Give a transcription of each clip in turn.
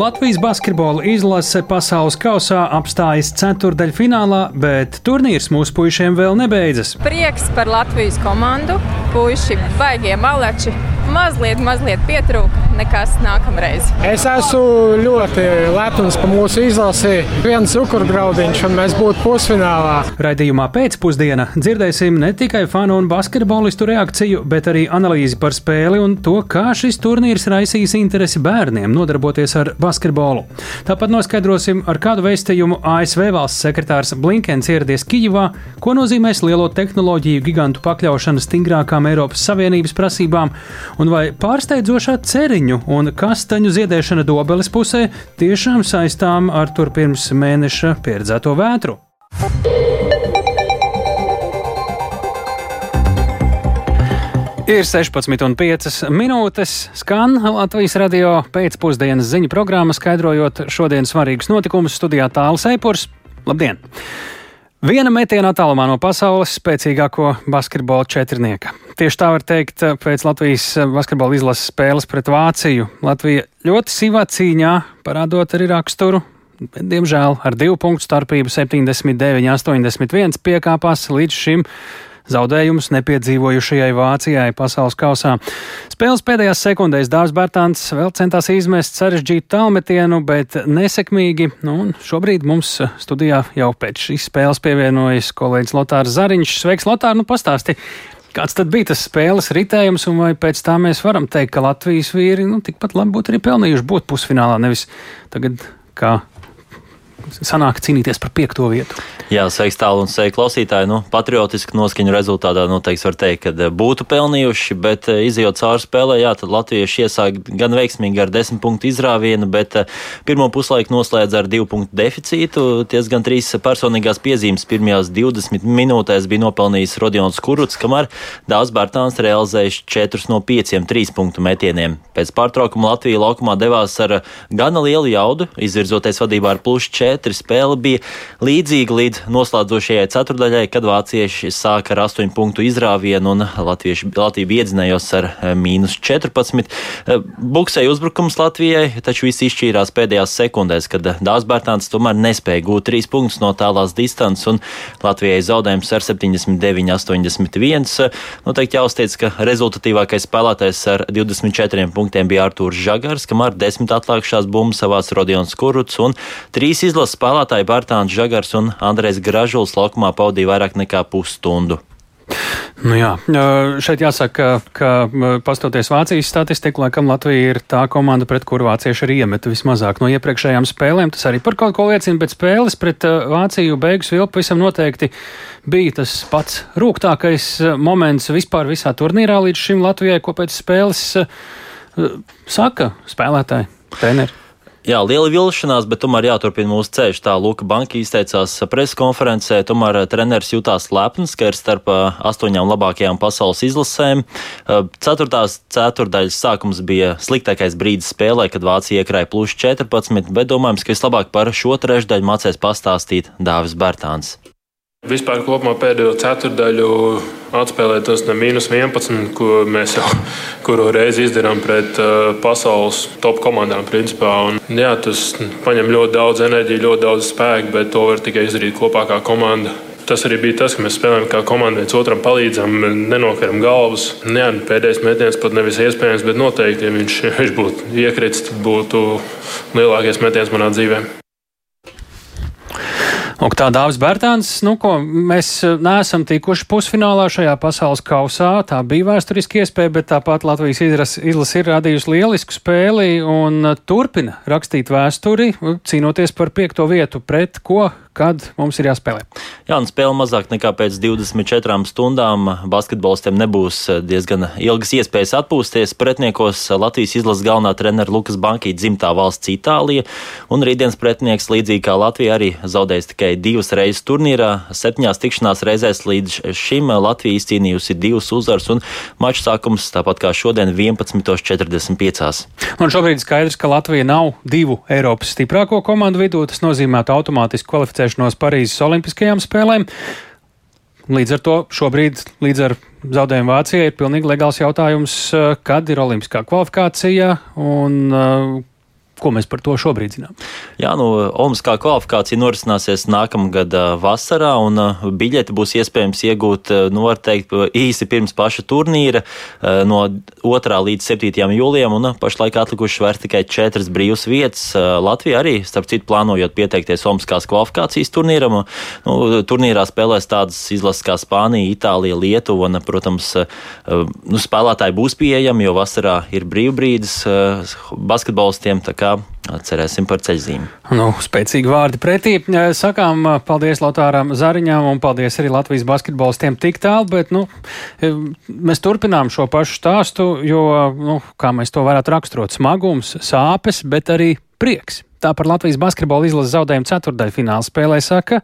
Latvijas basketbola izlase pasaules kausā apstājas ceturdaļfinālā, bet turnīrs mūsu puišiem vēl nebeidzas. Prieks par Latvijas komandu. Puiši baigie malači. Mazliet, mazliet pietrūka. Nekas nākamreiz. Es esmu ļoti lepns par mūsu izlasi. Viens cukurgraudiņš, un mēs būtu pusfinālā. Raidījumā pēcpusdienā dzirdēsim ne tikai fanu un basketbolistu reakciju, bet arī analīzi par spēli un to, kā šis turnīrs raisīs interesi bērniem nodarboties ar basketbolu. Tāpat noskaidrosim, ar kādu vēstījumu ASV valsts sekretārs Blinkens ieradies Kijivā, ko nozīmēs lielo tehnoloģiju gigantu pakļaušana stingrākām Eiropas Savienības prasībām un vai pārsteidzošā ceriņu un kastaņu ziedēšana dobeles pusē tiešām saistām ar tur pirms mēneša pieredzēto vētru. Ir 16,5 minūtes, skan Latvijas radio pēcpusdienas ziņu programma, skaidrojot šodienas svarīgus notikumus studijā Tāls Eipurs. Labdien! Viena metiena attālumā no pasaules spēcīgāko basketbola četrnieka. Tieši tā var teikt pēc Latvijas basketbola izlases spēles pret Vāciju. Latvija ļoti sīvā cīņā parādot arī raksturu. Bet, diemžēl ar divu punktu starpību 79, 81 piekāpās līdz šim zaudējumus nepiedzīvojušajai Vācijai pasaules kausā. Spēles pēdējās sekundēs Dārzs Bērtāns vēl centās izmest sarežģītu tālmetienu, bet nesekmīgi. Nu, šobrīd mums studijā jau pēc šīs spēles pievienojas kolēģis Lotārs Zariņš. Sveiks, Lotār! Nu, pastāsti! Kāds tad bija tas spēles ritējums, un vai pēc tā mēs varam teikt, ka Latvijas vīri nu, tikpat labi būtu arī pelnījuši būt pusfinālā, nevis tagad kā sanāk cīnīties par piekto vietu? Jā, sveiks tālu un sveiks klausītāji. Nu, patriotiski noskaņu rezultātā noteikti var teikt, ka eh, būtu pelnījuši, bet eh, izjūt cauri spēlē, jā, tad latvieši iesāk gan veiksmīgi ar desmit punktu izrāvienu, bet eh, pirmo puslaiku noslēdz ar divu punktu deficītu. Ties gan trīs personīgās piezīmes pirmajās 20 minūtēs bija nopelnījis Rodions Kuruts, kamēr Dāvs Bērtāns realizējis 4 no 5 trīs punktu metieniem. Pēc pārtraukuma Latvija laukumā devās ar gana lielu jaudu, izvirzoties vadībā ar plus 4. Spēle bija līdzīga līdz noslēdzošajai ceturdaļai, kad vācieši sāka ar 8 punktu izrāvienu un latvieši, Latvija iedzinējos ar eh, mīnus 14. Eh, buksēja uzbrukums Latvijai, taču viss izšķīrās pēdējās sekundēs, kad Dārzs Bērtāns tomēr nespēja gūt 3 punktus no tālās distances un Latvijai zaudējums ar 79, 81. Noteikti jāuzteic, ka rezultatīvākais spēlētājs ar 24 punktiem bija Artūrs Žagars, kamēr 10 atlākšās bumbas savās Rodions Kuruts un 3 izlases spēlētāji Bērtāns Žagars un Andrejs Gražuls laukumā pavadīja vairāk nekā pusstundu. Nu jā, šeit jāsaka, ka, pastoties Vācijas statistiku, laikam Latvija ir tā komanda, pret kuru vācieši arī iemeta vismazāk no iepriekšējām spēlēm. Tas arī par kaut ko liecina, bet spēles pret Vāciju beigas vilpu visam noteikti bija tas pats rūgtākais moments vispār visā turnīrā līdz šim Latvijai, ko pēc spēles saka spēlētāji, treneri. Jā, liela vilšanās, bet tomēr jāturpina mūsu ceļš. Tā Luka Banka izteicās preses konferencē. Tomēr eh, treneris jutās lepns, ka ir starp eh, astoņām labākajām pasaules izlasēm. Eh, ceturtās ceturdaļas sākums bija sliktākais brīdis spēlē, kad Vācija iekrāja plus 14, bet domājams, ka vislabāk par šo trešdaļu mācēs pastāstīt Dāvis Bērtāns. Vispār kopumā pēdējo ceturdaļu atspēlēt tos ne mīnus 11, ko mēs jau kuru reizi izdarām pret uh, pasaules top komandām. Principā. Un, jā, tas prasa ļoti daudz enerģijas, ļoti daudz spēka, bet to var tikai izdarīt kopā kā komanda. Tas arī bija tas, ka mēs spēlējam kā komanda, viens otram palīdzam, nenokaram galvas. Jā, pēdējais metiens pat nevis iespējams, bet noteikti, ja viņš, viņš būtu iekritis, būtu lielākais metiens manā dzīvēm. Un tā Dāvis Bērtāns, nu, ko mēs eh, neesam tikuši pusfinālā šajā pasaules kausā. Tā bija vēsturiski iespēja, bet tāpat Latvijas izlase ir radījusi lielisku spēli un eh, turpina rakstīt vēsturi, cīnoties par piekto vietu pret ko kad mums ir jāspēlē. Jā, un spēle mazāk nekā pēc 24 stundām. Basketbolistiem nebūs diezgan ilgas iespējas atpūsties. Pretiniekos Latvijas izlases galvenā trenera Lukas Bankīta dzimtā valsts Itālija, un rītdienas pretinieks līdzīgi kā Latvija arī zaudējis tikai divas reizes turnīrā. Septiņās tikšanās reizēs līdz šim Latvija izcīnījusi divus uzvarus, un maču sākums tāpat kā šodien 11.45. Un šobrīd skaidrs, ka Latvija nav divu Eiropas stiprāko komandu vidū. Tas nozīmē automātiski kvalificēt kvalificēšanos Parīzes Olimpiskajām spēlēm. Līdz ar to šobrīd, līdz ar zaudējumu Vācijai, ir pilnīgi legāls jautājums, eh, kad ir olimpiskā kvalifikācija un uh, Ko mēs par to šobrīd zinām? Jā, nu, Omaskā kvalifikācija norisināsies nākamgad vasarā, un biļeti būs iespējams iegūt, nu, teikt, īsi pirms paša turnīra, no 2. līdz 7. jūlijam, un pašlaik atlikušas vairs tikai četras brīvas vietas. Latvija arī, starp citu, plānojot pieteikties Omaskās kvalifikācijas turnīram. Nu, turnīrā spēlēs tādas izlases kā Spānija, Itālija, Lietuva, un, protams, nu, spēlētāji būs pieejami, jo vasarā ir brīvbrīdis basketbolistiem. Cerēsim par ceļzīmi. Nu, spēcīgi vārdi pretī. Sakām paldies Lotāram Zariņam un paldies arī Latvijas basketbolistiem tik tālu, bet nu, mēs turpinām šo pašu stāstu, jo, nu, kā mēs to varētu raksturot, smagums, sāpes, bet arī prieks. Tā par Latvijas basketbola izlases zaudējumu ceturdaļfināla spēlē saka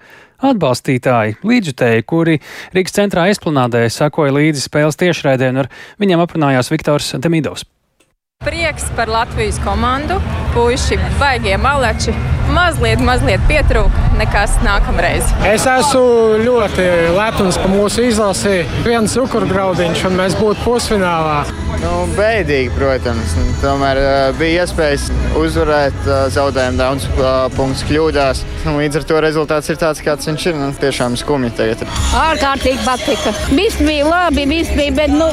atbalstītāji, līdzjutēji, kuri Rīgas centrā esplanādē sakoja līdzi spēles tiešraidē, un ar viņiem aprunājās Viktors Demidovs. Prieks par Latvijas komandu. Puisi baigie maleči. Mazliet, mazliet pietrūka. Nekas nākamreiz. Es esmu ļoti lepns par mūsu izlasi. Viens cukurgraudiņš, un mēs būtu pusfinālā. Nu, beidīgi, protams. Tomēr uh, bija iespējas uzvarēt, uh, zaudējām daudz uh, punktu kļūdās. Līdz ar to rezultāts ir tāds, kāds viņš ir. Nu, tiešām skumji tagad. Ārkārtīgi patika. Viss bija labi, viss bija, bet nu,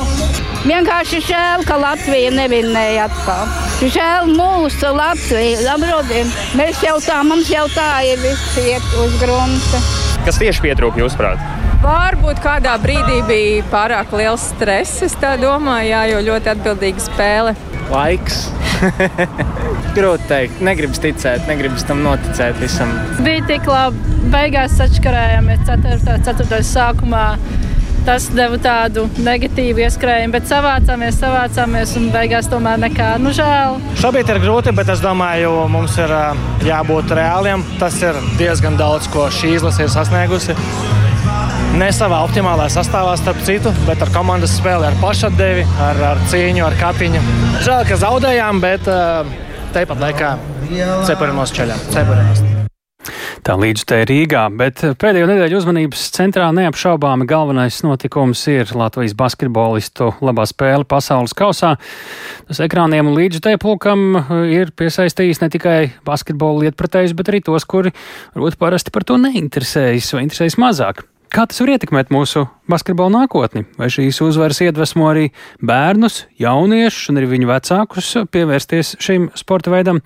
vienkārši žēl, ka Latvija nevinēja atkal. Žēl mūsu Latviju. Labrodien. Mēs jau tā, mums jau tā ir viss iet uz grunta. Kas tieši pietrūka jūsuprāt? Varbūt kādā brīdī bija pārāk liels stress. Es tā domāju, jā, jo ļoti atbildīga spēle. Laiks. Grūti teikt, negribas ticēt, negribas tam noticēt visam. Bija tik labi, beigās sačkarējāmies 4. ceturtdaļas sākumā. Tas deva tādu negatīvu ieskrējumu, bet savācāmies, savācāmies un beigās tomēr nekā. Nu, žēl. Šobrīd ir grūti, bet es domāju, mums ir jābūt reāliem. Tas ir diezgan daudz, ko šī izlase ir sasniegusi. Ne savā optimālā sastāvā, starp citu, bet ar komandas spēli, ar pašatdevi, ar, ar cīņu, ar kapiņu. Žēl, ka zaudējām, bet tepat laikā cepurinos ceļā. Cepurinos. Tā līdz te Rīgā, bet pēdējo nedēļu uzmanības centrā neapšaubāmi galvenais notikums ir Latvijas basketbolistu labā spēle pasaules kausā. Tas ekrāniem un līdz te pulkam ir piesaistījis ne tikai basketbolu lietpratējus, bet arī tos, kuri varbūt parasti par to neinteresējas vai interesējas mazāk. Kā tas var ietekmēt mūsu basketbola nākotni? Vai šīs uzvaras iedvesmo arī bērnus, jauniešus un arī viņu vecākus pievērsties šim sporta veidam?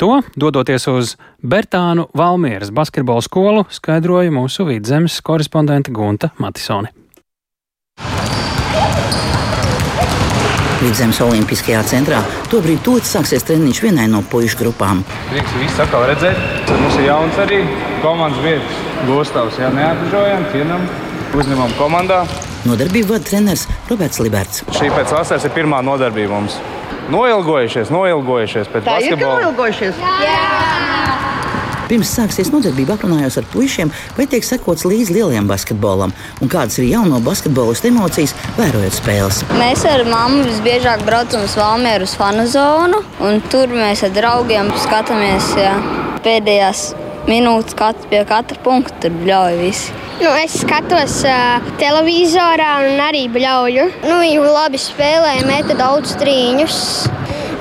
To, dodoties uz Bertānu Valmieras basketbola skolu, skaidroja mūsu vidzemes korespondente Gunta Matisone. Vidzemes Olimpiskajā centrā tobrīd tūlīt sāksies treniņš vienai no puišu grupām. Prieks visu atkal redzēt. Mums ir jauns arī komandas biedrs. Gustavs, jā, neapžojam, cienam, uzņemam komandā. Nodarbību vada treneris Roberts Liberts. Šī pēc vasaras ir pirmā nodarbība mums. Noilgojušies, noilgojušies pēc Tā basketbola. ir noilgojušies. Pirms sāksies nodarbība, aprunājos ar puišiem, vai tiek sekots līdzi lielajam basketbolam, un kādas ir jauno basketbolistu emocijas, vērojot spēles. Mēs ar mammu visbiežāk braucam uz Valmieru uz fanu zonu, un tur mēs ar draugiem skatāmies jā, pēdējās minūtes kat, pie katra punkta. Tur bļauj visi. Nu, es skatos uh, televizorā un arī bļauju. Nu, viņi labi spēlēja, meta daudz trīņus.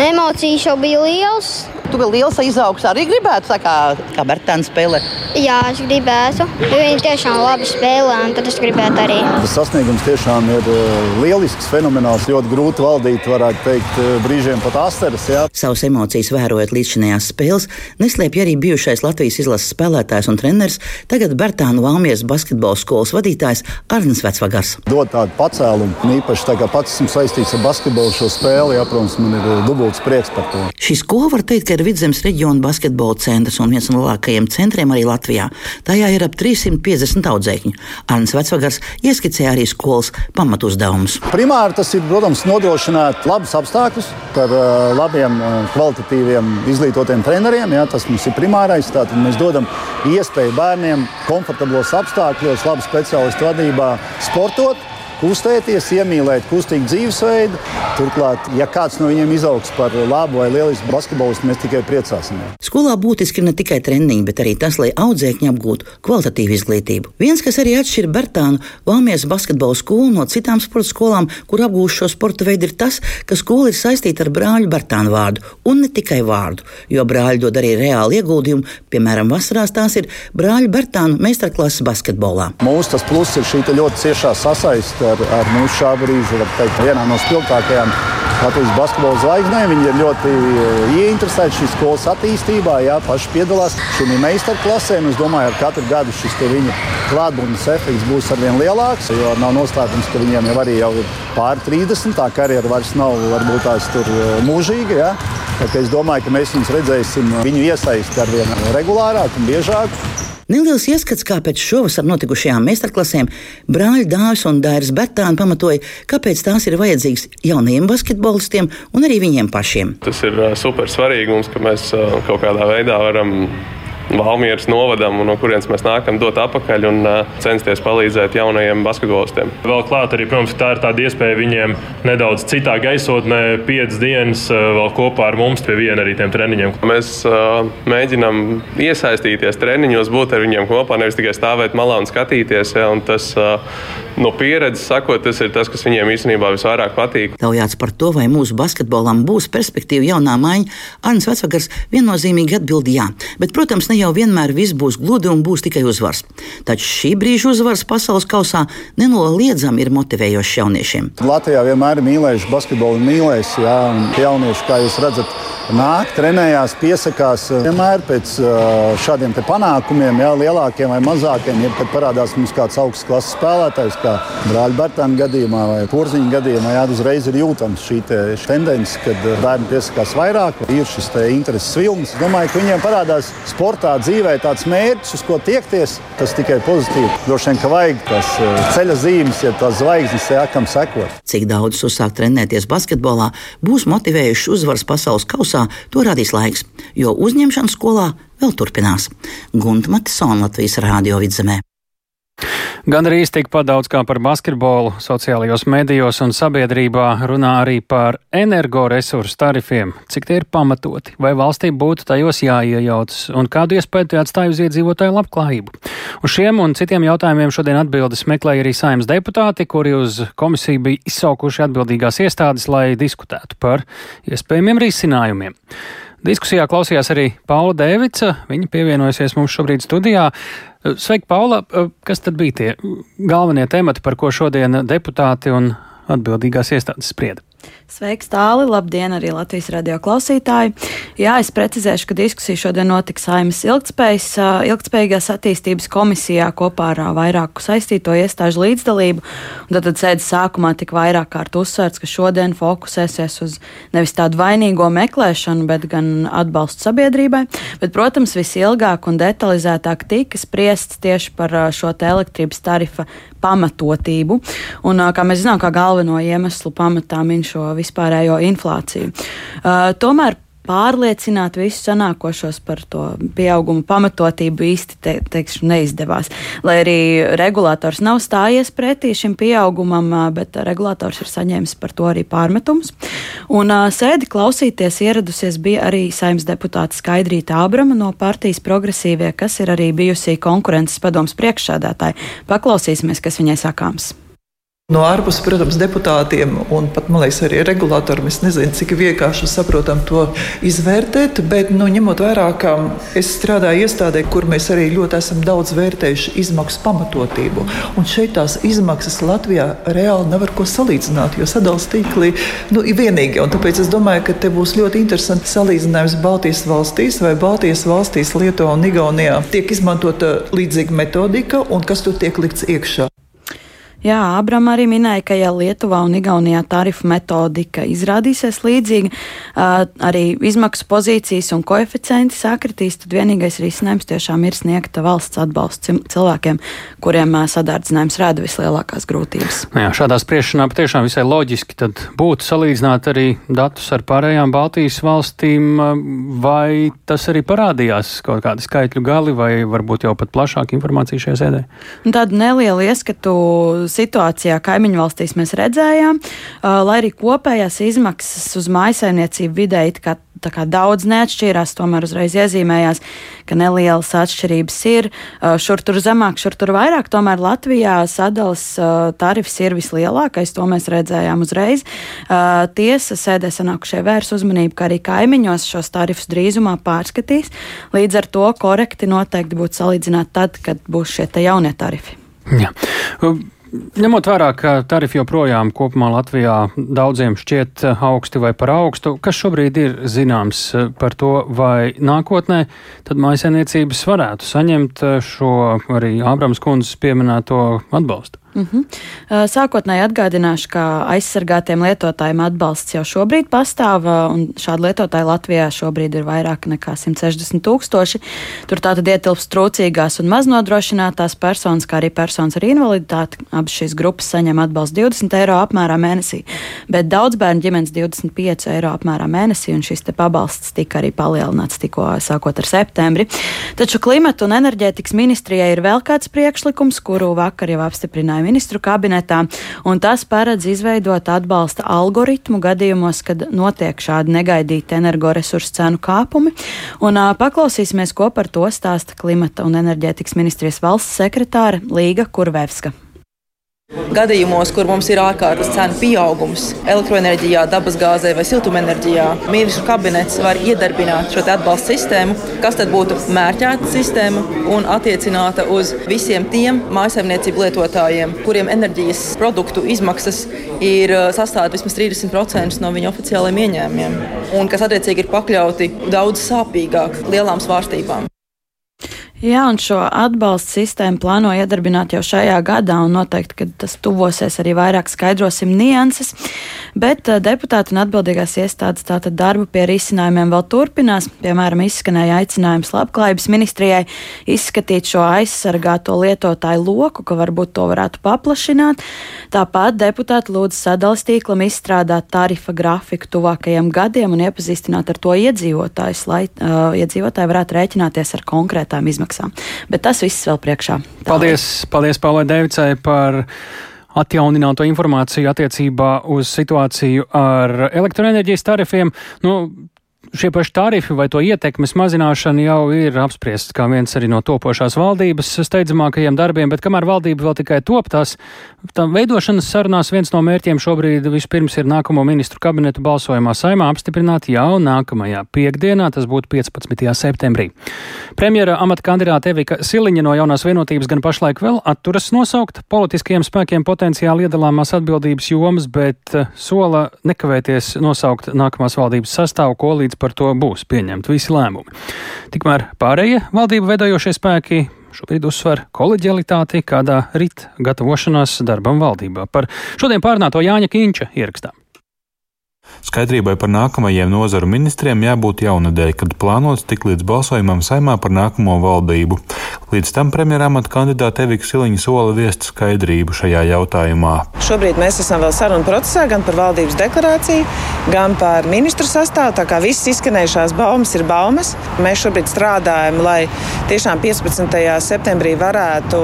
Emocijas jau bija lielas. Tu vēl liels izaugs arī gribētu, tā kā, kā Bertāna spēlē. Jā, es gribētu. Jo viņi tiešām labi spēlē, un tad es gribētu arī. Tas sasniegums tiešām ir uh, lielisks, fenomenāls. Ļoti grūti valdīt, varētu teikt, uh, brīžiem pat asteras. Jā. Savas emocijas vērojot līdzinājās spēles, neslēpj arī bijušais Latvijas izlases spēlētājs un treneris, tagad Bertānu Valmijas basketbola skolas vadītājs Arnis Vecvagars. Dod tādu pacēlumu, un īpaši tā kā pats esmu saistīts ar basketbolu šo spēli, jā, protams, man ir uh, dubults prieks par to. Šī skola var teikt, ka ir Vidzemes reģiona basketbola centrs un viens no lielākajiem centriem arī Latvijā. Tajā ir ap 350 audzēkņu. Arnēs Vecvagars ieskicēja arī skolas pamatusdevumus. Primāri tas ir, protams, nodrošināt labus apstākļus par uh, labiem, uh, kvalitatīviem, izglītotiem treneriem. Jā, tas mums ir primārais. Tātad mēs dodam iespēju bērniem komfortablos apstākļos, labu speciālistu vadībā sportot. Kustēties, iemīlēt kustīgu dzīvesveidu. Turklāt, ja kāds no viņiem izaugs par labu vai lielisku basketbolistu, mēs tikai priecāsimies. Skolā būtiski ne tikai treniņi, bet arī tas, lai audzēkņi apgūtu kvalitatīvu izglītību. Viens, kas arī atšķir Bertānu Valmijas basketbola skolu no citām sporta skolām, kur apgūst šo sporta veidu, ir tas, ka skola ir saistīta ar brāļu Bertānu vārdu, un ne tikai vārdu, jo brāļi dod arī reāli ieguldījumu. Piemēram, vasarās tās ir brāļu Bertānu meistarklases basketbolā. Mūsu tas pluss ir šī ļoti ciešā sasaiste ar, ar mūsu šā brīža, var teikt, vienā no spilgtākajām Latvijas basketbola zvaigznēm. Viņi ir ļoti eh, ieinteresēti šīs skolas attīstībā, jā, paši piedalās šajā meistarklasē. Es domāju, ka katru gadu šis viņa klātbūtnes efekts būs arvien lielāks, jo nav noslēpums, ka viņiem jau arī jau ir pāri 30. Tā karjera vairs nav varbūt tās tur eh, mūžīga. Jā. Es domāju, ka mēs viņus redzēsim viņu iesaisti ar vien regulārāk un biežāk. Neliels ieskats, kā pēc šovasar notikušajām meistarklasēm brāļi Dāvis un Dairis Bertāni pamatoja, kāpēc tās ir vajadzīgas jaunajiem basketbolistiem un arī viņiem pašiem. Tas ir super svarīgi mums, ka mēs kaut kādā veidā varam Valmieras novadam, no kurienes mēs nākam, dot atpakaļ un censties palīdzēt jaunajiem basketbolistiem. Vēl klāt arī, protams, tā ir tāda iespēja viņiem nedaudz citā gaisotnē, piecas dienas vēl kopā ar mums pie viena arī tiem treniņiem. Mēs uh, mēģinām iesaistīties treniņos, būt ar viņiem kopā, nevis tikai stāvēt malā un skatīties. Ja, un tas, uh, no pieredzes sakot, tas ir tas, kas viņiem īstenībā visvairāk patīk. Taujāts par to, vai mūsu basketbolam būs perspektīva jaunā maiņa, Arnēs Vecvagars viennozīmīgi atbildīja jā. Bet, protams, ne jau vienmēr viss būs gludi un būs tikai uzvars. Taču šī brīža uzvars pasaules kausā nenoliedzami ir motivējošs jauniešiem. Latvijā vienmēr ir mīlējuši basketbolu un mīlēs, jā, un jaunieši, kā jūs redzat, nāk, trenējās, piesakās vienmēr pēc šādiem panākumiem, jā, lielākiem vai mazākiem. Ja kad parādās mums kāds augsts klases spēlētājs, kā brāļa Bartāna gadījumā vai Porziņa gadījumā, jā, uzreiz ir jūtams šī te tendence, kad bērni piesakās vairāk, ir šis intereses vilnis. Domāju, ka viņiem parādās sportā, dzīvē tāds mērķis, uz ko tiekties. Tas tikai pozitīvi. Droši vien, ka vajag tās ceļa zīmes, ja tās zvaigznes, ja kam sekot. Cik daudz uzsākt trenēties basketbolā, būs motivējuši uzvaras pasaules kausā to radīs laiks, jo uzņemšana skolā vēl turpinās. Gunta Matisona Latvijas Rādio vidzemē. Gan arī tikpat daudz kā par basketbolu, sociālajos medijos un sabiedrībā runā arī par energoresursu tarifiem, cik tie ir pamatoti, vai valstī būtu tajos jāiejaucas un kādu iespēju tie atstāja uz iedzīvotāju labklājību. Uz šiem un citiem jautājumiem šodien atbildes meklēja arī saimnes deputāti, kuri uz komisiju bija izsaukuši atbildīgās iestādes, lai diskutētu par iespējamiem risinājumiem. Diskusijā klausījās arī Paula Dēvica. Viņa pievienojusies mums šobrīd studijā. Sveiki, Paula! Kas tad bija tie galvenie temati, par ko šodien deputāti un atbildīgās iestādes sprieda? Sveiks, tāli! Labdien, arī Latvijas radio klausītāji! Jā, es precizēšu, ka diskusija šodien notiks Saimas ilgtspējas, ilgtspējīgās attīstības komisijā kopā ar vairāku saistīto iestāžu līdzdalību. Tad, tad sēdes sākumā tika vairāk kārt uzsvērts, ka šodien fokusēsies uz nevis tādu vainīgo meklēšanu, bet gan atbalstu sabiedrībai. Bet, protams, visilgāk un detalizētāk tika spriests tieši par šo te elektrības tarifa pamatotību. Un, kā mēs zinām, kā galveno iemeslu pamatā min šo vispārējo inflāciju. Tomēr pārliecināt visus sanākošos par to pieauguma pamatotību īsti te, teikšu, neizdevās. Lai arī regulators nav stājies pretī šim pieaugumam, bet regulators ir saņēmis par to arī pārmetumus. Un sēdi klausīties ieradusies bija arī saimnes deputāta Skaidrīta Ābrama no partijas progresīvie, kas ir arī bijusi konkurences padoms priekšsādātāja. Paklausīsimies, kas viņai sakāms. No ārpuses, protams, deputātiem un pat, man liekas, arī regulatoriem es nezinu, cik vienkārši saprotam to izvērtēt, bet, nu, ņemot vērā, ka es strādāju iestādē, kur mēs arī ļoti esam daudz vērtējuši izmaksu pamatotību. Un šeit tās izmaksas Latvijā reāli nevar ko salīdzināt, jo sadalījums tīkli nu, ir vienīgi. Un tāpēc es domāju, ka te būs ļoti interesants salīdzinājums Baltijas valstīs vai Baltijas valstīs, Lietuvā un Igaunijā. Tiek izmantota līdzīga metodika un kas tur tiek likts iekšā. Jā, Abram arī minēja, ka ja Lietuvā un Igaunijā tarifu metodika izrādīsies līdzīga, arī izmaksu pozīcijas un koeficienti sakritīs, tad vienīgais risinājums tiešām ir sniegt valsts atbalstu cilvēkiem, kuriem sadārdzinājums rada vislielākās grūtības. Nu jā, šādā spriešanā patiešām visai loģiski tad būtu salīdzināt arī datus ar pārējām Baltijas valstīm, vai tas arī parādījās kaut kādi skaitļu gali, vai varbūt jau pat plašāka informācija šajā sēdē? Tādu nelielu ieskatu situācijā kaimiņu valstīs mēs redzējām, lai arī kopējās izmaksas uz mājasaimniecību vidēji tā kā daudz neatšķīrās, tomēr uzreiz iezīmējās, ka nelielas atšķirības ir. Šur tur zemāk, šur tur vairāk, tomēr Latvijā sadalas tarifs ir vislielākais, to mēs redzējām uzreiz. Tiesa sēdē sanākušie vērs uzmanību, ka arī kaimiņos šos tarifus drīzumā pārskatīs. Līdz ar to korekti noteikti būtu salīdzināt tad, kad būs šie jaunie tarifi. Jā. Ņemot vērā, ka tarifi joprojām kopumā Latvijā daudziem šķiet augsti vai par augstu, kas šobrīd ir zināms par to, vai nākotnē tad maisainiecības varētu saņemt šo arī Ābrams kundzes pieminēto atbalstu? Uh -huh. Sākotnēji atgādināšu, ka aizsargātiem lietotājiem atbalsts jau šobrīd pastāv, un šādu lietotāju Latvijā šobrīd ir vairāk nekā 160 tūkstoši. Tur tātad ietilpst trūcīgās un maznodrošinātās personas, kā arī personas ar invaliditāti. Abas šīs grupas saņem atbalstu 20 eiro apmērā mēnesī, bet daudz bērnu ģimenes 25 eiro apmērā mēnesī, un šis te pabalsts tika arī palielināts tikko sākot ar septembri. Taču klimata un enerģētikas ministrijai ir vēl kāds priekšlikums, kuru vakar jau apstiprināja ministru kabinetā, un tas paredz izveidot atbalsta algoritmu gadījumos, kad notiek šādi negaidīti energoresursu cenu kāpumi. Un, uh, paklausīsimies, ko par to stāsta klimata un enerģētikas ministrijas valsts sekretāre Līga Kurvevska. Gadījumos, kur mums ir ārkārtas cenu pieaugums elektroenerģijā, dabasgāzē vai siltumenerģijā, ministru kabinets var iedarbināt šo atbalstu sistēmu, kas tad būtu mērķēta sistēma un attiecināta uz visiem tiem mājasemniecību lietotājiem, kuriem enerģijas produktu izmaksas ir sastāvdaļa vismaz 30% no viņu oficiālajiem ieņēmumiem, un kas attiecīgi ir pakļauti daudz sāpīgāk lielām svārstībām. Jā, un šo atbalstu sistēmu plāno iedarbināt jau šajā gadā, un noteikti, ka tas tuvosies arī vairāk skaidrosim nianses. Bet uh, deputāti un atbildīgās iestādes tātad darbu pie risinājumiem vēl turpinās. Piemēram, izskanēja aicinājums labklājības ministrijai izskatīt šo aizsargāto lietotāju loku, ka varbūt to varētu paplašināt. Tāpat deputāti lūdz sadalas tīklam izstrādāt tarifa grafiku tuvākajiem gadiem un iepazīstināt ar to iedzīvotājus, lai uh, iedzīvotāji varētu rēķināties ar konkrētām izmaksām izmaksām. Bet tas viss vēl priekšā. Tā paldies, paldies Paulai Devicai par atjaunināto informāciju attiecībā uz situāciju ar elektroenerģijas tarifiem. Nu, šie paši tarifi vai to ietekmes mazināšana jau ir apspriests kā viens arī no topošās valdības steidzamākajiem darbiem, bet kamēr valdība vēl tikai top, tās tam veidošanas sarunās viens no mērķiem šobrīd vispirms ir nākamo ministru kabinetu balsojumā saimā apstiprināt jau nākamajā piekdienā, tas būtu 15. septembrī. Premjera amata kandidāte Evika Siliņa no jaunās vienotības gan pašlaik vēl atturas nosaukt politiskajiem spēkiem potenciāli iedalāmās atbildības jomas, bet eh, sola nekavēties nosaukt nākamās valdības sastāvu, ko līdz par to būs pieņemti visi lēmumi. Tikmēr pārējie valdību veidojošie spēki šobrīd uzsver koleģialitāti, kādā rit gatavošanās darbam valdībā. Par šodien pārnāto Jāņa Kīņča ierakstām. Skaidrībai par nākamajiem nozaru ministriem jābūt jaunadēļ, kad plānots tik līdz balsojumam saimā par nākamo valdību. Līdz tam premjeramata kandidāte Evika Siliņa sola viest skaidrību šajā jautājumā. Šobrīd mēs esam vēl sarunu procesā gan par valdības deklarāciju, gan par ministru sastāvu. Tā kā visas izskanējušās baumas ir baumas. Mēs šobrīd strādājam, lai tiešām 15. septembrī varētu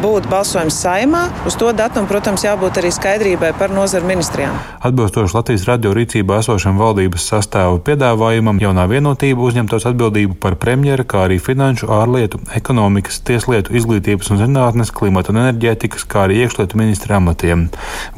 būt balsojums saimā. Uz to datumu, protams, jābūt arī skaidrībai par nozaru ministrijām. Atbilstoši Latvijas radio rīcībā esošam valdības sastāvu piedāvājumam, jaunā vienotība uzņemtos atbildību par premjera, kā arī finanšu, ārlietu, ekonomikas, tieslietu, izglītības un zinātnes, klimata un enerģētikas, kā arī iekšlietu ministra amatiem.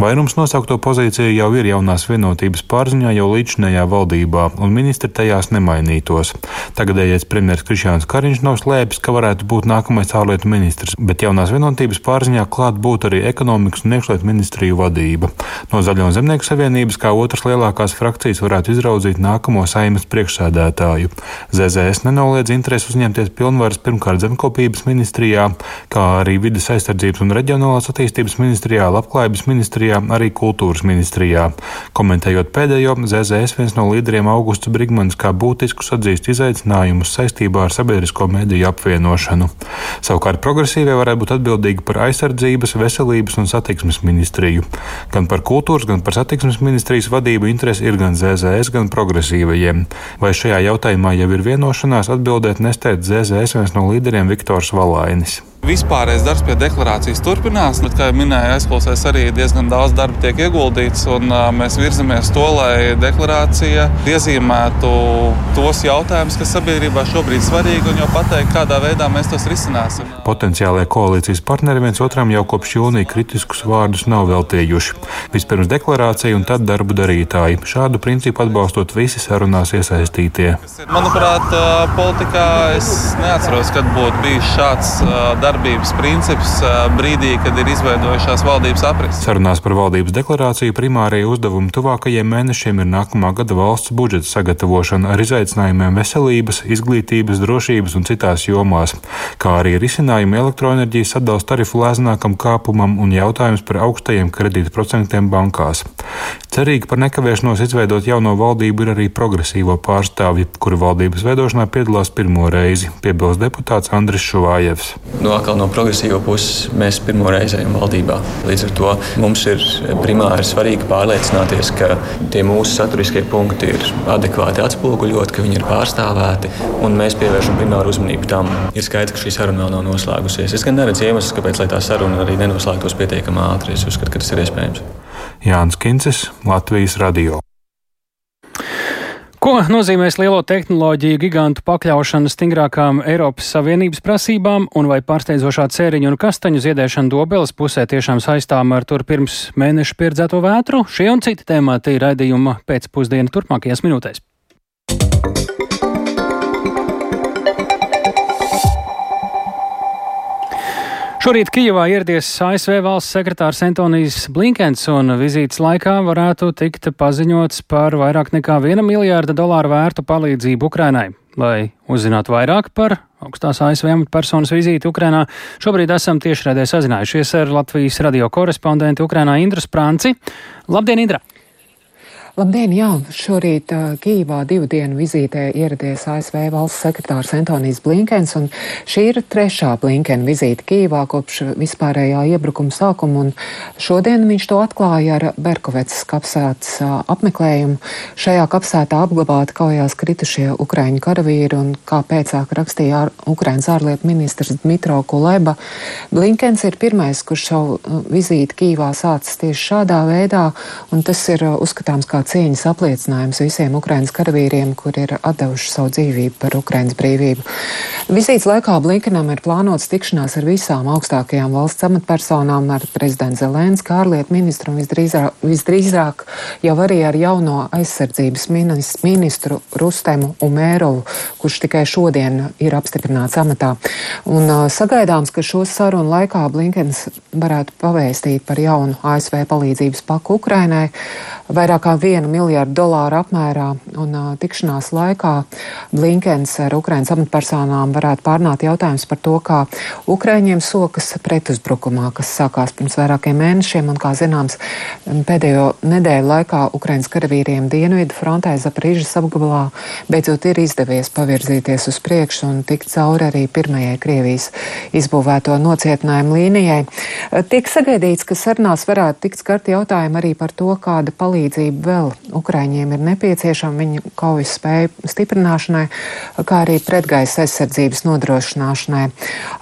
Vairums nosaukto pozīciju jau ir jaunās vienotības pārziņā jau līdzinējā valdībā, un ministri tajās nemainītos. Tagadējais premjeras Krišjāns Kariņš nav slēpis, ka varētu būt nākamais ārlietu ministrs, bet jaunās vienotības pārziņā klāt būtu arī ekonomikas un iekšlietu ministriju vadība. No Zaļo un Zemnieku savienības kā otrs lielākais lielākās frakcijas varētu izraudzīt nākamo saimas priekšsēdētāju. ZZS nenoliedz interesi uzņemties pilnvaras pirmkārt zemkopības ministrijā, kā arī vidas aizsardzības un reģionālās attīstības ministrijā, labklājības ministrijā, arī kultūras ministrijā. Komentējot pēdējo, ZZS viens no līderiem Augusts Brigmans kā būtiskus atzīst izaicinājumus saistībā ar sabiedrisko mediju apvienošanu. Savukārt progresīvie varētu būt atbildīgi par aizsardzības, veselības un satiksmes ministriju. Gan par kultūras, gan par satiksmes ministrijas vadību interesi ir gan ZZS, gan progresīvajiem. Vai šajā jautājumā jau ir vienošanās, atbildēt nesteidz ZZS viens no līderiem Viktors Valainis. Vispārējais darbs pie deklarācijas turpinās, bet, kā jau minēju, aizklausēs arī diezgan daudz darba tiek ieguldīts, un mēs virzamies to, lai deklarācija iezīmētu tos jautājumus, kas sabiedrībā šobrīd ir svarīgi, un jau pateikt, kādā veidā mēs tos risināsim. Potenciālajie koalīcijas partneri viens otram jau kopš jūnija kritiskus vārdus nav veltījuši. Vispirms deklarācija un tad darbu darītāji. Šādu principu atbalstot visi sarunās iesaistītie. Manuprāt, politikā es neatceros, kad būtu bijis šāds darbības princips brīdī, kad ir izveidojušās valdības aprises. Sarunās par valdības deklarāciju primārajie uzdevumi tuvākajiem mēnešiem ir nākamā gada valsts budžeta sagatavošana ar izaicinājumiem veselības, izglītības, drošības un citās jomās, kā arī risinājumi elektroenerģijas sadalījuma tarifu lēznākam kāpumam un jautājums par augstajiem kredītprocentiem bankās. Cerīgi par nekavēšanos izveidot jauno valdību ir arī progresīvo pārstāvji, kuri valdības veidošanā piedalās pirmo reizi, piebilst deputāts Andris Šuvājevs. No, nu, no progresīvo puses mēs pirmo reizi ejam valdībā. Līdz ar to mums ir primāri svarīgi pārliecināties, ka tie mūsu saturiskie punkti ir adekvāti atspoguļot, ka viņi ir pārstāvēti, un mēs pievēršam primāru uzmanību tam. Ir skaidrs, ka šī saruna vēl nav noslēgusies. Es gan neredzu iemeslus, kāpēc tā saruna arī nenoslēgtos pietiekami ātri. Es uzskatu, ka tas ir iespējams. Jānis Kincis, Latvijas Radio. Ko nozīmēs lielo tehnoloģiju gigantu pakļaušana stingrākām Eiropas Savienības prasībām un vai pārsteidzošā cēriņu un kastaņu ziedēšana dobeles pusē tiešām saistām ar tur pirms mēneša pieredzēto vētru? Šie un citi temati ir raidījuma pēcpusdiena turpmākajās minūtēs. Šorīt Kijavā ieradies ASV valsts sekretārs Antonijs Blinkens, un vizītes laikā varētu tikt paziņots par vairāk nekā 1 miljārda dolāru vērtu palīdzību Ukrainai. Lai uzzinātu vairāk par augstās ASV amatpersonas vizīti Ukrainā, šobrīd esam tiešraidē sazinājušies ar Latvijas radio korespondentu Ukrainā Indru Sprānci. Labdien, Indra! Labdien, jā, šorīt uh, Kīvā divu dienu vizītē ieradies ASV valsts sekretārs Antonijs Blinkens, un šī ir trešā Blinkena vizīte Kīvā kopš vispārējā iebrukuma sākuma, un šodien viņš to atklāja ar Berkovecas kapsētas uh, apmeklējumu. Šajā kapsētā apglabāti kaujās kritušie ukraiņu karavīri, un kā pēcāk rakstīja ār, Ukrainas ārlietu ministrs Dmitro Kuleba, Blinkens ir pirmais, kurš savu vizīti Kīvā sācis tieši šādā veidā, un tas ir uzskatāms kā cieņas apliecinājums visiem Ukraiņas karavīriem, kur ir atdevuši savu dzīvību par Ukraiņas brīvību. Vizītes laikā Blinkenam ir plānots tikšanās ar visām augstākajām valsts amatpersonām, ar prezidentu Zelensku, ārlietu ministru un visdrīzāk, visdrīzāk jau arī ar jauno aizsardzības ministru Rustemu Umērovu, kurš tikai šodien ir apstiprināts amatā. Un uh, sagaidāms, ka šo sarunu laikā Blinkens varētu pavēstīt par jaunu ASV palīdzības paku Ukrainai vairāk kā 1 miljārdu dolāru apmērā, un uh, tikšanās laikā Blinkens ar Ukrainas amatpersonām varētu pārnāt jautājums par to, kā Ukraiņiem sokas pretuzbrukumā, kas sākās pirms vairākiem mēnešiem, un, kā zināms, pēdējo nedēļu laikā Ukrainas karavīriem Dienvidu frontē Zaprīžas apgabalā beidzot ir izdevies pavirzīties uz priekšu un tikt cauri arī pirmajai Krievijas izbūvēto nocietinājumu līnijai. Tiek sagaidīts, ka sarunās varētu tikt skarti jautājumi arī par to, kāda palīdzība palīdzība vēl Ukraiņiem ir nepieciešama viņu kaujas spēju stiprināšanai, kā arī pretgaisa aizsardzības nodrošināšanai.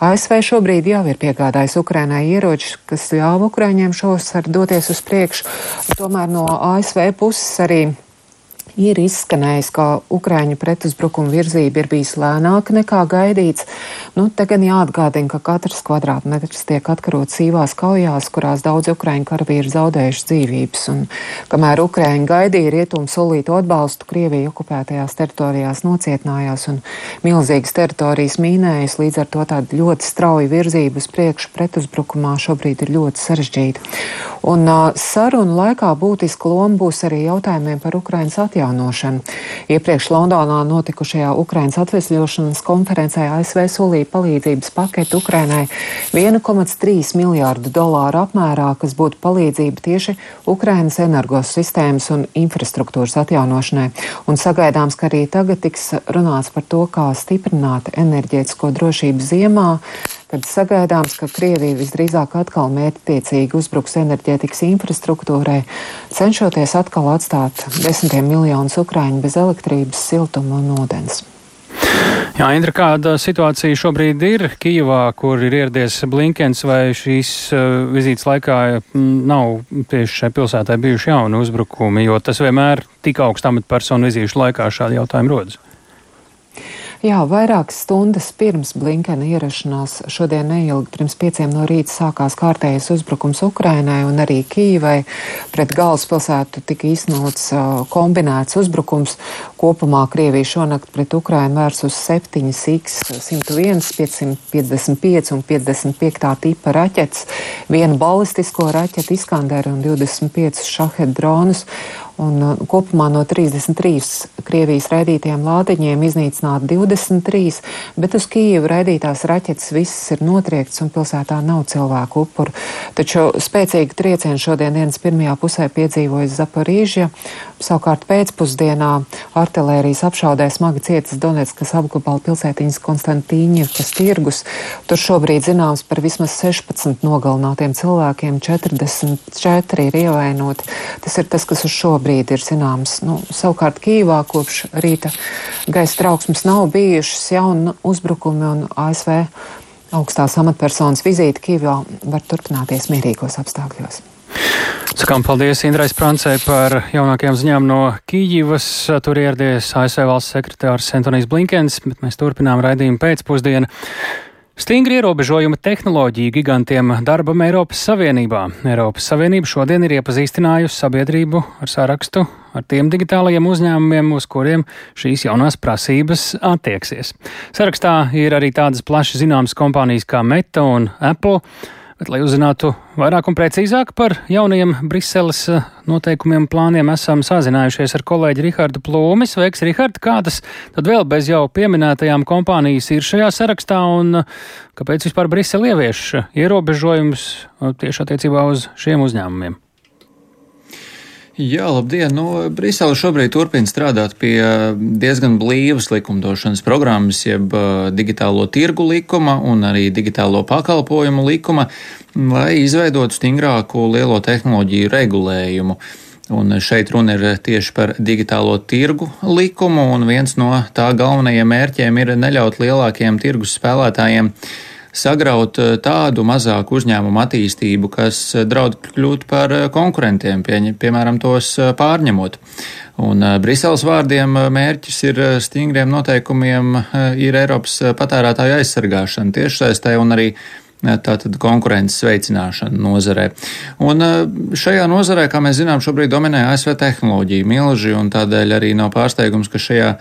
ASV šobrīd jau ir piegādājis Ukrainai ieročus, kas ļāva Ukraiņiem šovasar doties uz priekšu. Tomēr no ASV puses arī ir izskanējis, ka Ukraiņu pretuzbrukuma virzība ir bijis lēnāka nekā gaidīts. Nu, te gan jāatgādina, ka katrs kvadrātmetrs tiek atkarots sīvās kaujās, kurās daudz Ukraiņu karavīri zaudējuši dzīvības. Un, kamēr Ukraiņi gaidīja rietumu solītu atbalstu, Krievija okupētajās teritorijās nocietinājās un milzīgas teritorijas mīnējas, līdz ar to tāda ļoti strauja virzība uz priekšu pretuzbrukumā šobrīd ir ļoti sarežģīta. Un uh, sarunu laikā būtiska loma būs arī jautājumiem par Ukraiņas atjaunošanu atjaunošanu. Iepriekš Londonā notikušajā Ukrainas atvesļošanas konferencē ASV solīja palīdzības paketi Ukrainai 1,3 miljārdu dolāru apmērā, kas būtu palīdzība tieši Ukrainas energosistēmas un infrastruktūras atjaunošanai. Un sagaidāms, ka arī tagad tiks runāts par to, kā stiprināt enerģētisko drošību ziemā kad sagaidāms, ka Krievija visdrīzāk atkal mērķtiecīgi uzbruks enerģētikas infrastruktūrai, cenšoties atkal atstāt desmitiem miljonus ukrāņu bez elektrības, siltuma un ūdens. Jā, Indra, kāda situācija šobrīd ir Kijavā, kur ir ieradies Blinkens, vai šīs uh, vizītes laikā nav tieši šai pilsētai bijuši jauni uzbrukumi, jo tas vienmēr tik augstu amatpersonu vizīšu laikā šādi jautājumi rodas? Jā, vairākas stundas pirms Blinkena ierašanās šodien neilgi pirms pieciem no rīta sākās kārtējais uzbrukums Ukrainai un arī Kīvai. Pret galvaspilsētu tika uh, kombinēts uzbrukums. Kopumā Krievija šonakt pret Ukrainu vērs uz 7 X-101, 555 un 55 tipa raķetes, vienu balistisko raķetu Iskanderu un 25 šahed dronus. Un, uh, kopumā no 33 Krievijas raidītiem lādiņiem iznīcināti 23, bet uz Kijevu raidītās raķetes visas ir notriektas un pilsētā nav cilvēku upuru. Taču spēcīgi triecieni šodien dienas pirmajā pusē piedzīvojas Zaporīžja. Savukārt pēcpusdienā artilērijas apšaudē smagi cietas Donetskas apgabala pilsētiņas Konstantīņevkas tirgus. Tur šobrīd zināms par vismaz 16 nogalinātiem cilvēkiem, 44 ir ievainoti. Tas ir tas, kas uz šobrīd ir zināms. Nu, savukārt Kīvā kopš rīta gaisa trauksmes nav bijušas jauni uzbrukumi un ASV augstās amatpersonas vizīte Kīvā var turpināties mierīgos apstākļos. Sakām paldies Indrai Sprancei par jaunākajām ziņām no Kīģivas. Tur ieradies ASV valsts sekretārs Antonijs Blinkens, bet mēs turpinām raidījumu pēcpusdienu. Stingri ierobežojumi tehnoloģiju gigantiem darbam Eiropas Savienībā. Eiropas Savienība šodien ir iepazīstinājusi sabiedrību ar sarakstu ar tiem digitālajiem uzņēmumiem, uz kuriem šīs jaunās prasības attieksies. Sarakstā ir arī tādas plaši zināmas kompānijas kā Meta un Apple. Bet, lai uzzinātu vairāk un precīzāk par jaunajiem Briseles eh, noteikumiem, plāniem, esam sazinājušies ar kolēģi Rihardu Plūmi. Sveiks, Rihard! Kādas tad vēl bez jau pieminētajām kompānijas ir šajā sarakstā un eh, kāpēc vispār Brisele ievieš ierobežojumus eh, tieši attiecībā uz šiem uzņēmumiem? Jā, labdien! Nu, Brisele šobrīd turpina strādāt pie diezgan blīvas likumdošanas programmas, jeb digitālo tirgu likuma un arī digitālo pakalpojumu likuma, lai izveidotu stingrāku lielo tehnoloģiju regulējumu. Un šeit runa ir tieši par digitālo tirgu likumu, un viens no tā galvenajiem mērķiem ir neļaut lielākiem tirgus spēlētājiem sagraut eh, tādu mazāku uzņēmumu attīstību, kas eh, draud kļūt par eh, konkurentiem, pie, piemēram, tos pārņemot. Un Briseles vārdiem mērķis ir stingriem noteikumiem, ir Eiropas patērētāju aizsargāšana tiešsaistē un arī tātad konkurences veicināšana nozarē. Un šajā nozarē, kā mēs zinām, šobrīd dominē ASV tehnoloģija milži, un tādēļ arī nav pārsteigums, ka šajā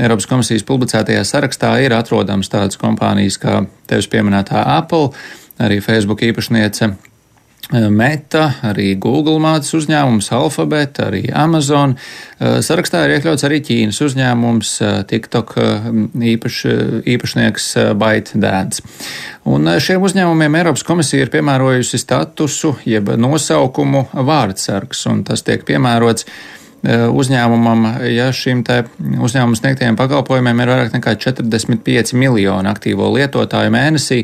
Eiropas komisijas publicētajā sarakstā ir atrodams tādas kompānijas kā tevis pieminētā Apple, arī Facebook īpašniece eh, Meta, arī Google mātes uzņēmums, Alphabet, arī Amazon. Eh, sarakstā ir iekļauts arī Ķīnas uzņēmums, eh, TikTok īpaš, īpašnieks ByteDance. Un šiem uzņēmumiem Eiropas komisija ir piemērojusi statusu jeb nosaukumu vārdsargs, un tas tiek piemērots uzņēmumam, ja te uzņēmumu sniegtajiem pakalpojumiem ir vairāk nekā 45 miljoni aktīvo lietotāju mēnesī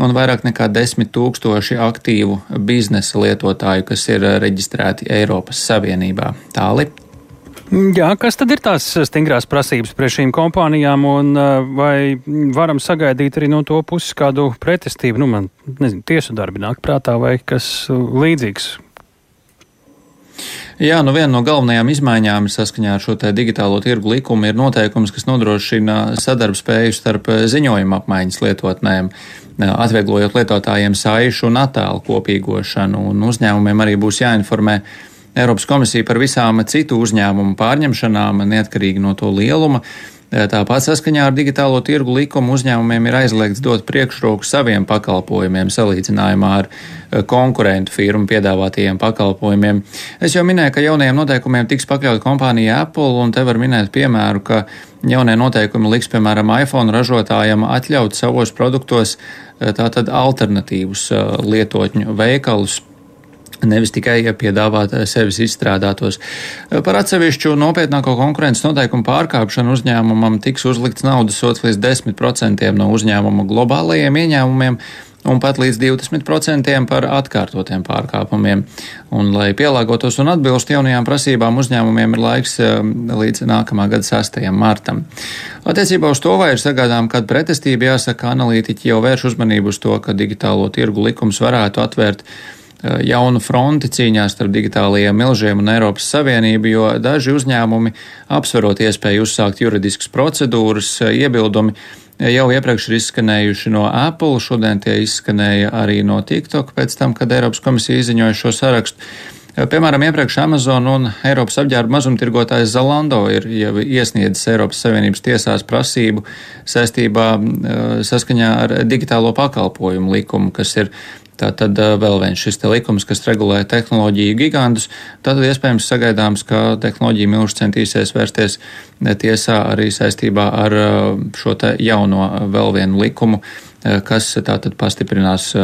un vairāk nekā 10 tūkstoši aktīvu biznesa lietotāju, kas ir reģistrēti Eiropas Savienībā. Tāli. Jā, kas tad ir tās stingrās prasības pret šīm kompānijām, un e, vai varam sagaidīt arī no to puses kādu pretestību? Nu, man nezinu, tiesu darbi nāk prātā vai kas līdzīgs. Jā, nu viena no galvenajām izmaiņām saskaņā ar šo digitālo tirgu likumu ir noteikums, kas nodrošina sadarbspēju starp ziņojuma apmaiņas lietotnēm, atvieglojot lietotājiem saišu un attēlu kopīgošanu, un uzņēmumiem arī būs jāinformē Eiropas komisija par visām citu uzņēmumu pārņemšanām, neatkarīgi no to lieluma. Tāpat saskaņā ar digitālo tirgu likumu uzņēmumiem ir aizliegts dot priekšroku saviem pakalpojumiem salīdzinājumā ar eh, konkurentu firmu piedāvātajiem pakalpojumiem. Es jau minēju, ka jaunajiem noteikumiem tiks pakļauta kompānija Apple, un te var minēt piemēru, ka jaunie noteikumi liks, piemēram, iPhone ražotājam atļaut savos produktos eh, tātad alternatīvus eh, lietotņu veikalus Nevis tikai piedāvāt eh, sevis izstrādātos. Eh, par atsevišķu nopietnāko konkurences noteikumu pārkāpšanu uzņēmumam tiks uzlikts naudas sots līdz 10% no uzņēmuma globālajiem ieņēmumiem, un pat līdz 20% par atkārtotiem pārkāpumiem. Un, lai pielāgotos un atbilstu jaunajām prasībām, uzņēmumiem ir laiks līdz nākamā gada 6. martam. Attiecībā uz to, vai ir sagādām kāda pretestība, jāsaka, analītiķi jau vērš uzmanību uz to, ka digitālo tirgu likums varētu atvērt Eh, jaunu fronti cīņā starp digitālajiem milžiem un Eiropas Savienību, jo daži uzņēmumi, apsverot iespēju uzsākt juridiskas procedūras, eh, iebildumi eh, jau iepriekš ir izskanējuši no Apple, šodien tie izskanēja arī no TikTok pēc tam, kad Eiropas komisija izziņoja šo sarakstu. Piemēram, iepriekš Amazon un Eiropas apģērba mazumtirgotājs Zalando ir jau iesniedzis Eiropas Savienības tiesās prasību saistībā saskaņā ar digitālo pakalpojumu likumu, kas ir Tā tad vēl viens šis likums, kas regulē tehnoloģiju gigantus, tad iespējams sagaidāms, ka tehnoloģija milži centīsies vērsties tiesā arī saistībā ar šo jauno vēl vienu likumu, kas tātad pastiprinās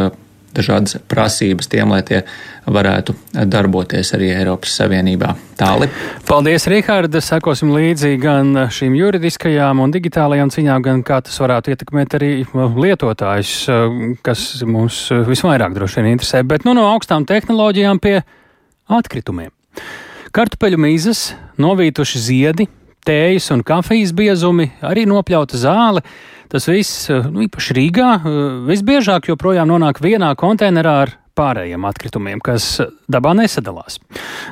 dažādas prasības tiem, lai tie varētu darboties arī Eiropas Savienībā. Tāli. Paldies, Rihārda! Sekosim līdzi gan šīm juridiskajām un digitālajām ciņām, gan kā tas varētu ietekmēt arī lietotājus, kas mums visvairāk droši vien interesē. Bet nu no augstām tehnoloģijām pie atkritumiem. Kartupeļu mīzes, novītuši ziedi, tējas un kafijas biezumi, arī nopļauta zāle. Tas viss, eh, nu, īpaši Rīgā, eh, visbiežāk joprojām nonāk vienā konteinerā ar pārējiem atkritumiem, kas dabā nesadalās.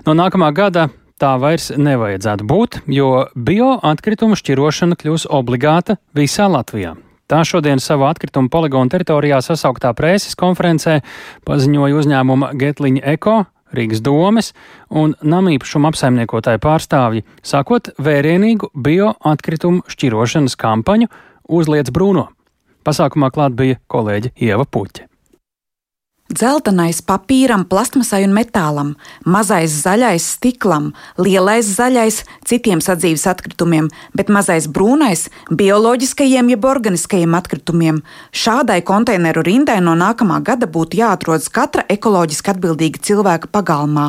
No nākamā gada tā vairs nevajadzētu būt, jo bioatkritumu šķirošana kļūs obligāta visā Latvijā. Tā šodien savā atkritumu poligonu teritorijā sasauktā preses konferencē paziņoja uzņēmuma Getliņa Eko, Rīgas domes un namīpašuma apsaimniekotāju pārstāvji, sākot vērienīgu bioatkritumu šķirošanas kampaņu uzliec brūno. Pasākumā klāt bija kolēģe Ieva Puķa. Dzeltenais papīram, plastmasai un metālam, mazais zaļais stiklam, lielais zaļais citiem sadzīves atkritumiem, bet mazais brūnais bioloģiskajiem jeb organiskajiem atkritumiem. Šādai konteineru rindai no nākamā gada būtu jāatrodas katra ekoloģiski atbildīga cilvēka pagalmā.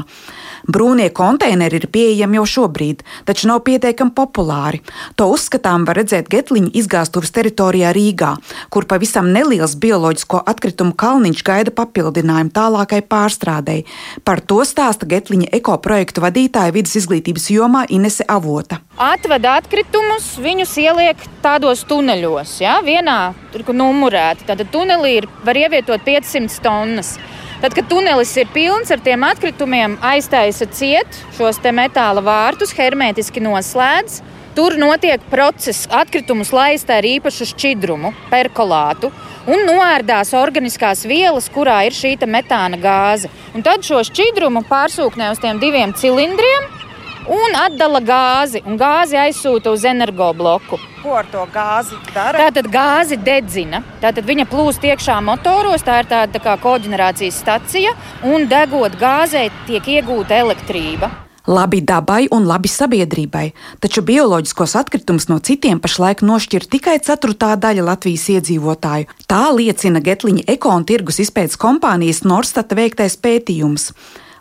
Brūnie konteineri ir pieejami jau šobrīd, taču nav pietiekami populāri. To uzskatām var redzēt Getliņa izgāstuves teritorijā Rīgā, kur pavisam neliels bioloģisko atkritumu kalniņš gaida papildinājumu tālākai pārstrādei. Par to stāsta Getliņa ekoprojektu vadītāja vidas izglītības jomā Inese Avota. Atveda atkritumus, viņus ieliek tādos tuneļos. Ja? Vienā ir numurēti. Tad tunelī ir, var ievietot 500 tonnas. Tad, kad tunelis ir pilns ar tiem atkritumiem, aiztaisa ciet šos metāla vārtus, hermētiski noslēdz. Tur notiek process, atkritumus laist ar īpašu šķidrumu, perkolātu, un noērdās organiskās vielas, kurā ir šī metāna gāze. Un tad šo šķidrumu pārsūknē uz tiem diviem cilindriem, un atdala gāzi, un gāzi aizsūta uz energobloku. Ko ar to gāzi dara? Tātad gāzi dedzina. Tātad viņa plūst iekšā motoros, tā ir tāda tā kā koģenerācijas stacija, un degot gāzē tiek iegūta elektrība. Labi dabai un labi sabiedrībai, taču bioloģiskos atkritumus no citiem pašlaik nošķir tikai ceturtā daļa Latvijas iedzīvotāju. Tā liecina Getliņa eko un tirgus izpētes kompānijas Norstata veiktais pētījums.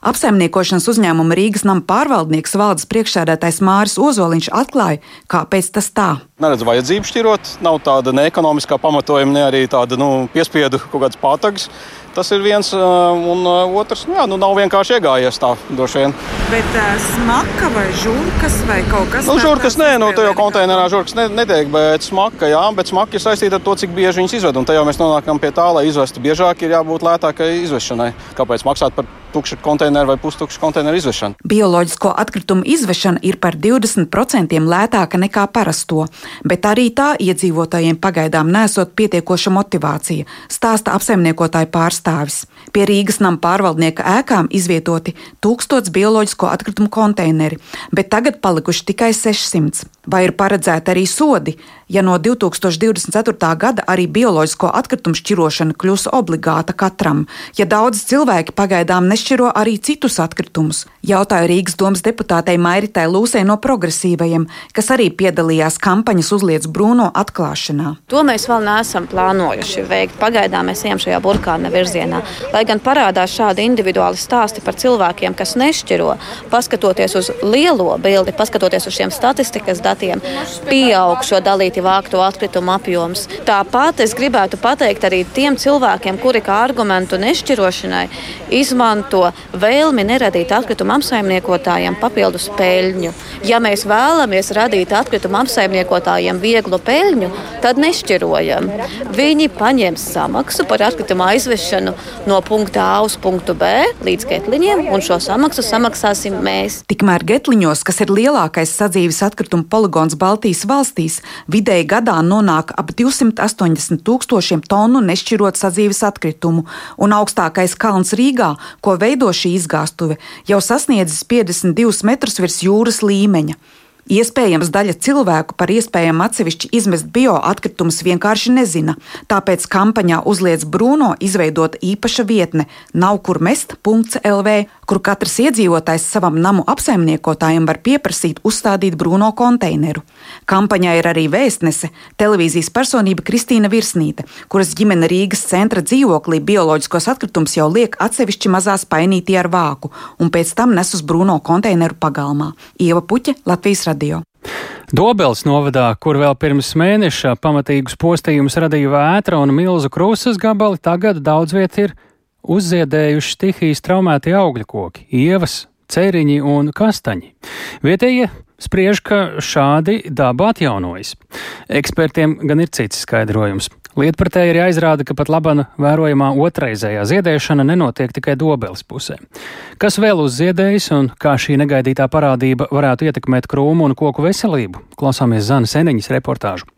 Apsaimniekošanas uzņēmuma Rīgas nama pārvaldnieks valdes priekšsēdētājs Māris Ozoliņš atklāja, kāpēc tas tā. Neredz vajadzību šķirot, nav tāda ne ekonomiskā pamatojuma, ne arī tāda nu, piespiedu kaut kādas pātagas. Tas ir viens, un otrs, nu, jā, nu, nav vienkārši iegājies tā, droši vien. Bet uh, smaka vai žurkas vai kaut kas? Nu, žurkas nē, nu, tajā konteinerā žurkas ne, netiek, bet smaka, jā, bet smaka ir saistīta ar to, cik bieži viņas izved. Un tajā mēs nonākam pie tā, lai izvestu biežāk, ir jābūt lētākai izvešanai. Kāpēc maksāt par tukšu konteineru vai pustukšu konteineru izvešanu? Bioloģisko atkritumu izvešana ir par 20% lētāka nekā parasto, bet arī tā iedzīvotājiem pagaidām nesot pietiekoša motivācija, stāsta apsaimniekotāja pārstāvja pārstāvis. Pie Rīgas nama pārvaldnieka ēkām izvietoti 1000 bioloģisko atkritumu konteineri, bet tagad palikuši tikai 600. Vai ir paredzēti arī sodi, ja no 2024. gada arī bioloģisko atkritumu šķirošana kļūs obligāta katram, ja daudz cilvēki pagaidām nešķiro arī citus atkritumus? Jautāju Rīgas domas deputātei Mairitai Lūsei no progresīvajiem, kas arī piedalījās kampaņas uzliec brūno atklāšanā. To mēs vēl neesam plānojuši veikt. Pagaidām mēs ejam šajā burkāna virzienā. Lai gan parādās šādi individuāli stāsti par cilvēkiem, kas nešķiro, paskatoties uz lielo bildi, paskatoties uz šiem statistikas datiem, pieaug šo dalību sadalīti vākto atkritumu apjoms. Tāpat es gribētu pateikt arī tiem cilvēkiem, kuri kā argumentu nešķirošanai izmanto vēlmi neradīt atkritumu apsaimniekotājiem papildus peļņu. Ja mēs vēlamies radīt atkritumu apsaimniekotājiem vieglu peļņu, tad nešķirojam. Viņi paņems samaksu par atkritumu aizvešanu no punkta A uz punktu B līdz ketliņiem, un šo samaksu samaksāsim mēs. Tikmēr Getliņos, kas ir lielākais sadzīves atkritumu poligons Baltijas valstīs, vidēji gadā nonāk ap 280 tūkstošiem tonu nešķirot sadzīves atkritumu, un augstākais kalns Rīgā, ko veido šī izgāstuve, jau sasniedzis 52 metrus virs jūras līmeņa. Iespējams, daļa cilvēku par iespējamu atsevišķi izmest bioatkritumus vienkārši nezina, tāpēc kampaņā uzliec Bruno izveidot īpaša vietne nav kur mest.lv, kur katrs iedzīvotājs savam namu apsaimniekotājam var pieprasīt uzstādīt Bruno konteineru. Kampaņā ir arī vēstnese, televīzijas personība Kristīna Virsnīte, kuras ģimene Rīgas centra dzīvoklī bioloģiskos atkritumus jau liek atsevišķi mazā spainītī ar vāku, un pēc tam nes uz Bruno konteineru pagalmā. Ieva Puķa, Latvijas radio. Dobels novadā, kur vēl pirms mēneša pamatīgus postījumus radīja vētra un milzu krūzes gabali, tagad daudz viet ir uzziedējuši stihijas traumēti augļu koki, ievas, ceriņi un kastaņi. Vietējie spriež, ka šādi daba atjaunojas. Ekspertiem gan ir cits skaidrojums. Lietpratēji ir jāizrāda, ka pat labana vērojamā otrreizējā ziedēšana nenotiek tikai dobeles pusē. Kas vēl uzziedējis un kā šī negaidītā parādība varētu ietekmēt krūmu un koku veselību? Klausāmies Zana Seniņas reportāžu.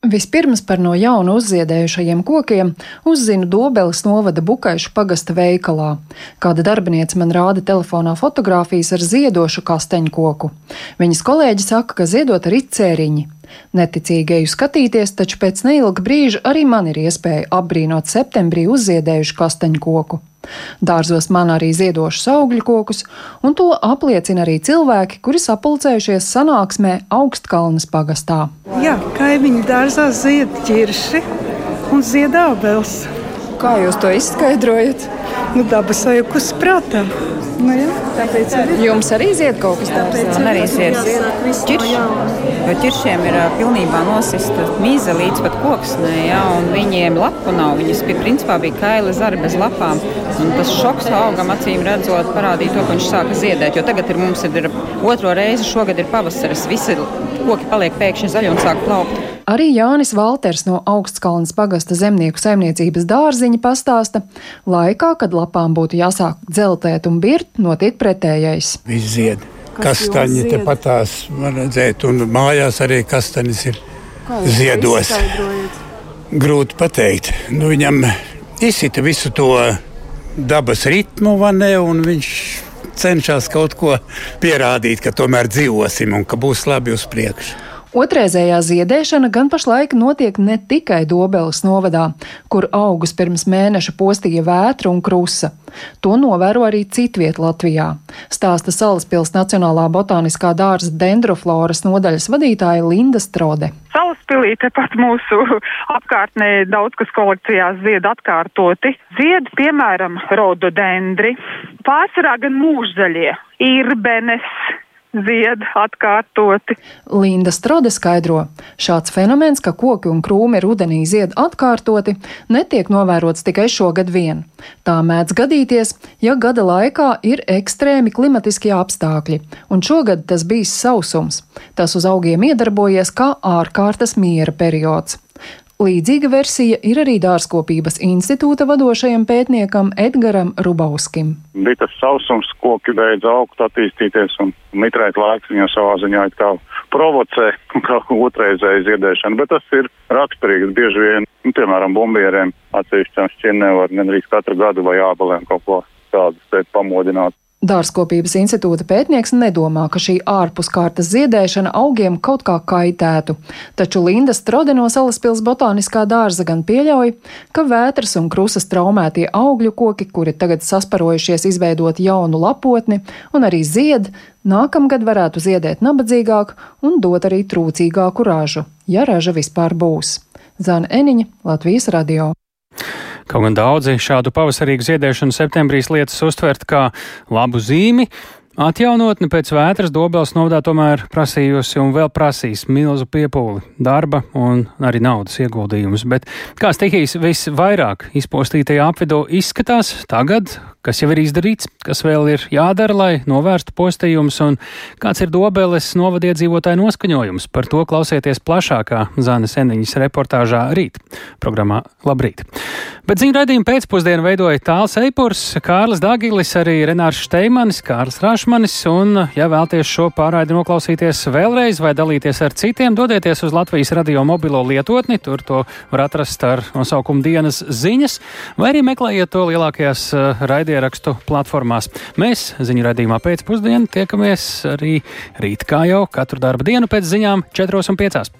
Vispirms par no jauna uzziedējušajiem kokiem uzzinu Dobeles novada Bukaišu pagasta veikalā. Kāda darbiniece man rāda telefonā fotogrāfijas ar ziedošu kasteņu koku. Viņas kolēģi saka, ka ziedot arī cēriņi. Neticīgi eju skatīties, taču pēc neilga brīža arī man ir iespēja apbrīnot septembrī uzziedējušu kasteņu koku. Dārzos man arī ziedošus augļu kokus, un to apliecina arī cilvēki, kuri sapulcējušies sanāksmē Augstkalnas pagastā. Jā, kaimiņu dārzā zied ķirši un zied ābels. Kā jūs to izskaidrojat? Nu, dabas sajūkus prātā. Nu, jā, tāpēc arī. Jums arī zied kaut kas tāds? Man arī zied ķirši, jo ķiršiem ir pilnībā nosista mīza līdz pat koksnē, jā, un viņiem lapu nav. Viņas pie principā bija kaila zari bez lapām. Un tas šoks augam acīm redzot parādīja to, ka viņš sāka ziedēt, jo tagad ir mums ir otro reizi, šogad ir pavasaris, visi koki paliek pēkšņi zaļi un sāk plaukt. Arī Jānis Valters no Augstkalnas pagasta zemnieku saimniecības dārziņa pastāsta, laikā, kad lapām būtu jāsāk dzeltēt un birt, notiek pretējais. Viss zied. Kastaņi te patās var redzēt, un mājās arī kastaņas ir ziedos. Grūti pateikt. Nu, viņam izsita visu to dabas ritmu, ne, un viņš cenšas kaut ko pierādīt, ka tomēr dzīvosim un ka būs labi uz priekšu. Otrreizējā ziedēšana gan pašlaik notiek ne tikai Dobeles novadā, kur augus pirms mēneša postīja vētra un krusa. To novēro arī citviet Latvijā. Stāsta Salaspils Nacionālā botāniskā dārza dendrofloras nodaļas vadītāja Linda Strode. Salaspilī tepat mūsu apkārtnē daudz kas kolekcijās zied atkārtoti. Zied, piemēram, rododendri, pārsvarā gan mūžzaļie, irbenes, zied atkārtoti. Linda Strode skaidro, šāds fenomens, ka koki un krūmi rudenī zied atkārtoti, netiek novērots tikai šogad vien. Tā mēdz gadīties, ja gada laikā ir ekstrēmi klimatiskie apstākļi, un šogad tas bijis sausums. Tas uz augiem iedarbojies kā ārkārtas miera periods. Līdzīga versija ir arī dārzkopības institūta vadošajam pētniekam Edgaram Rubauskim. Bija tas sausums, koki beidz augt, attīstīties, un mitrēt laiks viņu savā ziņā kā provocē, kā otrreizēju ziedēšanu, bet tas ir raksturīgs bieži vien, nu, piemēram, bumbieriem atsevišķām šķirnēm var gandrīz katru gadu vai ābalēm kaut ko tādu pamodināt. Dārzkopības institūta pētnieks nedomā, ka šī ārpuskārtas ziedēšana augiem kaut kā kaitētu, taču Linda Strode no Salaspils botāniskā dārza gan pieļauj, ka vētras un krusas traumētie augļu koki, kuri tagad sasparojušies izveidot jaunu lapotni un arī zied, nākamgad varētu ziedēt nabadzīgāk un dot arī trūcīgāku ražu, ja raža vispār būs. Zana Eniņa, Latvijas radio. Kaut gan daudzi šādu pavasarīgu ziedēšanu septembrī lietas uztvert kā labu zīmi, Atjaunotne pēc vētras Dobels novadā tomēr prasījusi un vēl prasīs milzu piepūli, darba un arī naudas ieguldījumus. Bet kā stihijas visvairāk izpostītajā apvidū izskatās tagad, kas jau ir izdarīts, kas vēl ir jādara, lai novērstu postījumus, un kāds ir Dobeles novadiedzīvotāju noskaņojums. Par to klausieties plašākā Zānes Eniņas reportāžā rīt, programmā Labrīt. Bet ziņu raidījumu pēcpusdienu veidoja Tāls Eipurs, Kārlis Dagilis, arī Renārs Šteimanis, Kārlis Rašmanis, un, ja vēlties šo pārraidi noklausīties vēlreiz vai dalīties ar citiem, dodieties uz Latvijas radio mobilo lietotni, tur to var atrast ar nosaukumu dienas ziņas, vai arī meklējiet to lielākajās uh, raidierakstu platformās. Mēs ziņu raidījumā pēcpusdienu tiekamies arī rīt kā jau katru darba dienu pēc ziņām 4 un 5.